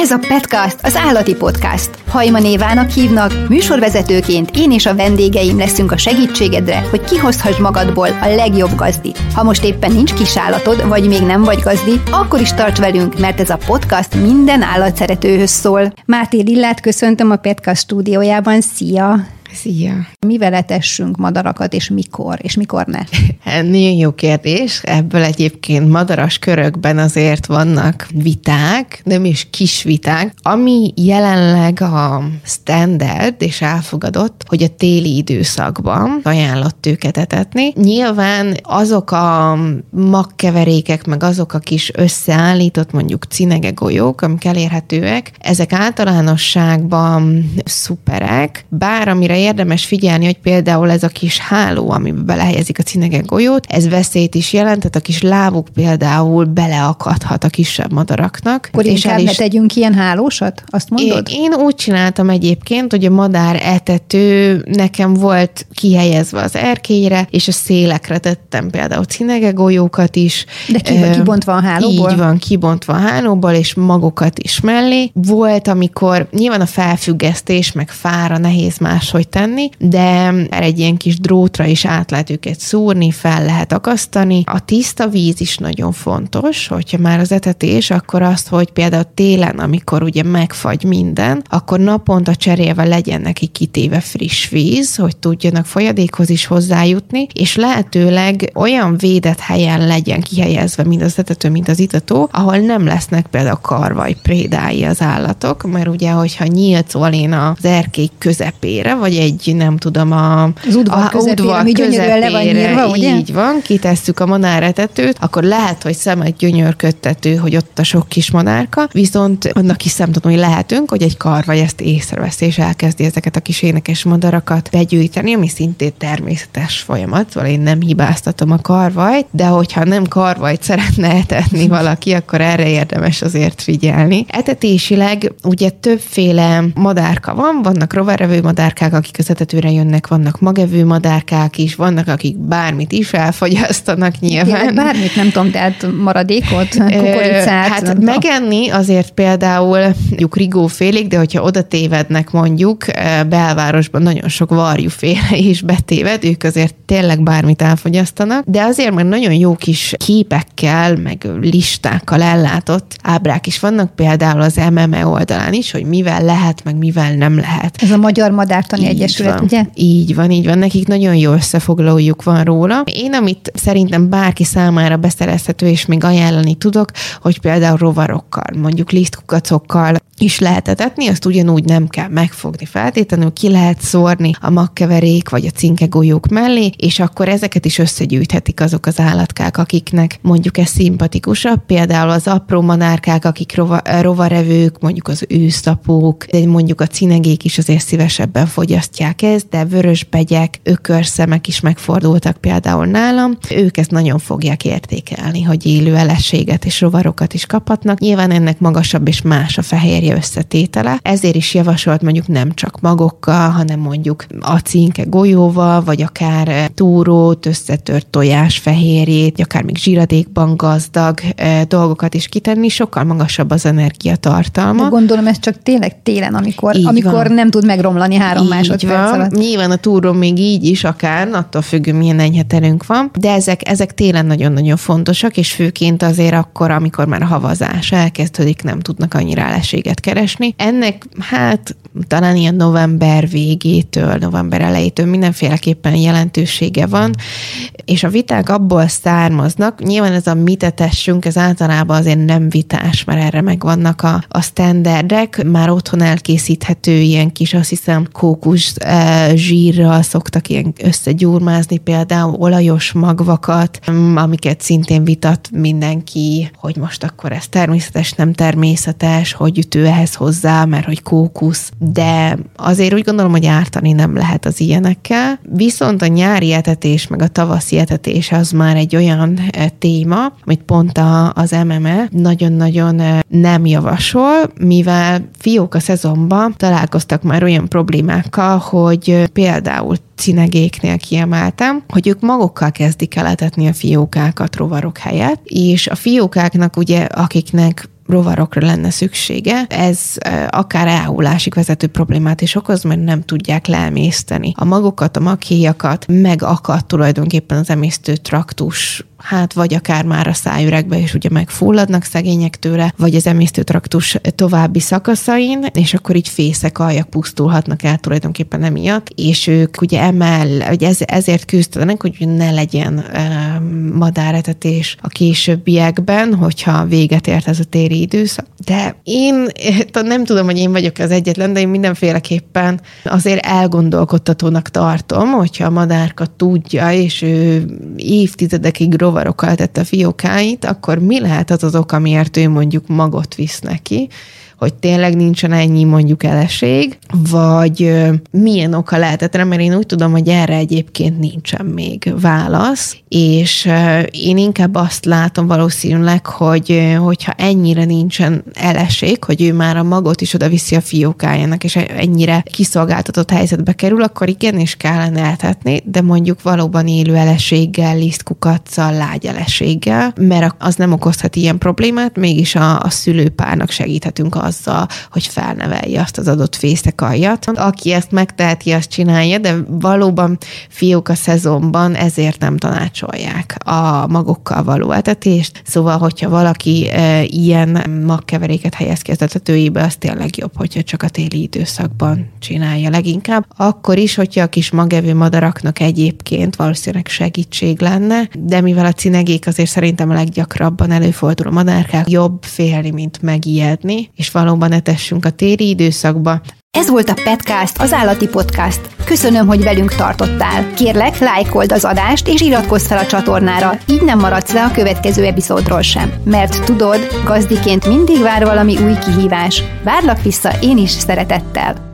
Ez a Petcast, az állati podcast. Hajma névának hívnak, műsorvezetőként én és a vendégeim leszünk a segítségedre, hogy kihozhass magadból a legjobb gazdit. Ha most éppen nincs kis állatod, vagy még nem vagy gazdi, akkor is tarts velünk, mert ez a podcast minden állatszeretőhöz szól. Máté Lillát köszöntöm a Petcast stúdiójában. Szia! Szia! Mivel etessünk madarakat, és mikor, és mikor ne? Nagyon jó kérdés. Ebből egyébként madaras körökben azért vannak viták, nem is kis viták, ami jelenleg a standard és elfogadott, hogy a téli időszakban ajánlott őket etetni. Nyilván azok a magkeverékek, meg azok a kis összeállított mondjuk cinege golyók, amik elérhetőek, ezek általánosságban szuperek, bár amire érdemes figyelni, hogy például ez a kis háló, amiben belehelyezik a cinege golyót, ez veszélyt is jelent, tehát a kis lábuk például beleakadhat a kisebb madaraknak. Akkor és inkább is... tegyünk ilyen hálósat? Azt mondod? Én, én úgy csináltam egyébként, hogy a madár etető nekem volt kihelyezve az erkélyre, és a szélekre tettem például cinege golyókat is. De ki, kibontva a hálóból? Így van, kibontva a hálóból, és magokat is mellé. Volt, amikor nyilván a felfüggesztés, meg fára nehéz máshogy tenni, de egy ilyen kis drótra is át lehet őket szúrni, fel lehet akasztani. A tiszta víz is nagyon fontos, hogyha már az etetés, akkor azt, hogy például télen, amikor ugye megfagy minden, akkor naponta cserélve legyen neki kitéve friss víz, hogy tudjanak folyadékhoz is hozzájutni, és lehetőleg olyan védett helyen legyen kihelyezve mind az etető, mint az itató, ahol nem lesznek például karvaj prédái az állatok, mert ugye, hogyha nyílt én az erkély közepére, vagy egy, nem tudom, a, az udvar, a, közepére, udvar ami közepére, le van nyírva, ugye? így van, kitesszük a madáretetőt, akkor lehet, hogy szemet gyönyörködtető, hogy ott a sok kis madárka, viszont annak is szemtanúi lehetünk, hogy egy karvaj ezt észrevesz, és elkezdi ezeket a kis énekes madarakat begyűjteni, ami szintén természetes folyamat, szóval én nem hibáztatom a karvajt, de hogyha nem karvajt szeretne etetni valaki, akkor erre érdemes azért figyelni. Etetésileg ugye többféle madárka van, vannak rovarevő madárkák, akik az etetőre jönnek, vannak magevő madárkák is, vannak, akik bármit is elfogyasztanak nyilván. Tényleg bármit, nem tudom, tehát maradékot, kukoricát. Hát megenni azért például mondjuk rigófélék, de hogyha oda tévednek mondjuk, belvárosban nagyon sok varjúféle is betéved, ők azért tényleg bármit elfogyasztanak, de azért már nagyon jó kis képekkel, meg listákkal ellátott ábrák is vannak, például az MME oldalán is, hogy mivel lehet, meg mivel nem lehet. Ez a Magyar Madártani Egyesület, van. ugye? Így van, így van. Nekik nagyon jó összefoglalójuk van róla. Én, amit szerintem bárki számára beszerezhető, és még ajánlani tudok, hogy például rovarokkal, mondjuk lisztkukacokkal is lehet etetni, azt ugyanúgy nem kell megfogni feltétlenül, ki lehet szórni a magkeverék vagy a cinkegolyók mellé, és akkor ezeket is összegyűjthetik azok az állatkák, akiknek mondjuk ez szimpatikusabb, például az apró manárkák, akik rova, rovarevők, mondjuk az őszapók, de mondjuk a cinegék is azért szívesebben fogyasztják ezt, de vörösbegyek, ökörszemek is megfordultak például nálam, ők ezt nagyon fogják értékelni, hogy élő elességet és rovarokat is kaphatnak. Nyilván ennek magasabb és más a fehérje összetétele. Ezért is javasolt mondjuk nem csak magokkal, hanem mondjuk acinke golyóval, vagy akár eh, túrót, összetört tojás fehérjét, akár még zsíradékban gazdag eh, dolgokat is kitenni, sokkal magasabb az energiatartalma. De gondolom ez csak tényleg télen, amikor, amikor nem tud megromlani három így másodperc van. alatt. Nyilván a túró még így is akár, attól függő, milyen enyhe terünk van, de ezek, ezek télen nagyon-nagyon fontosak, és főként azért akkor, amikor már a havazás elkezdődik, nem tudnak annyira eleséget keresni. Ennek hát talán ilyen november végétől, november elejétől mindenféleképpen jelentősége van, és a viták abból származnak, nyilván ez a mitetessünk, ez általában azért nem vitás, mert erre megvannak a, a standardek, már otthon elkészíthető ilyen kis, azt hiszem, kókusz e, zsírral szoktak ilyen összegyúrmázni, például olajos magvakat, amiket szintén vitat mindenki, hogy most akkor ez természetes, nem természetes, hogy ütő ehhez hozzá, mert hogy kókusz, de azért úgy gondolom, hogy ártani nem lehet az ilyenekkel. Viszont a nyári etetés, meg a tavaszi etetés az már egy olyan eh, téma, amit pont a, az MME nagyon-nagyon eh, nem javasol, mivel fiók a szezonban találkoztak már olyan problémákkal, hogy eh, például cinegéknél kiemeltem, hogy ők magukkal kezdik el a fiókákat rovarok helyett, és a fiókáknak ugye, akiknek rovarokra lenne szüksége, ez akár elhulásig vezető problémát is okoz, mert nem tudják leemészteni a magokat, a maghéjakat, megakad tulajdonképpen az emésztő traktus hát vagy akár már a szájüregbe is ugye megfulladnak szegények tőle, vagy az emésztőtraktus további szakaszain, és akkor így fészek, aljak pusztulhatnak el tulajdonképpen emiatt, és ők ugye emel, hogy ez, ezért küzdenek, hogy ne legyen uh, madáretetés a későbbiekben, hogyha véget ért ez a téri időszak. De én nem tudom, hogy én vagyok az egyetlen, de én mindenféleképpen azért elgondolkodtatónak tartom, hogyha a madárka tudja, és ő évtizedekig rovarokkal tette a fiókáit, akkor mi lehet az az ok, amiért ő mondjuk magot visz neki, hogy tényleg nincsen ennyi mondjuk eleség, vagy milyen oka lehetett, mert én úgy tudom, hogy erre egyébként nincsen még válasz, és én inkább azt látom valószínűleg, hogy hogyha ennyire nincsen eleség, hogy ő már a magot is oda viszi a fiókájának, és ennyire kiszolgáltatott helyzetbe kerül, akkor igen, és kellene eltetni, de mondjuk valóban élő eleséggel, lisztkukaccal, lágy mert az nem okozhat ilyen problémát, mégis a, a szülőpárnak segíthetünk az azzal, hogy felnevelje azt az adott fészekaljat. Aki ezt megteheti, azt csinálja, de valóban fiúk a szezonban ezért nem tanácsolják a magokkal való etetést. Szóval, hogyha valaki e, ilyen magkeveréket helyez ki az etetőjébe, az tényleg jobb, hogyha csak a téli időszakban csinálja leginkább. Akkor is, hogyha a kis magevő madaraknak egyébként valószínűleg segítség lenne, de mivel a cinegék azért szerintem a leggyakrabban előfordul a madárkák, jobb félni, mint megijedni, és valóban etessünk a téri időszakba. Ez volt a Petcast, az állati podcast. Köszönöm, hogy velünk tartottál. Kérlek, lájkold az adást és iratkozz fel a csatornára, így nem maradsz le a következő epizódról sem. Mert tudod, gazdiként mindig vár valami új kihívás. Várlak vissza én is szeretettel.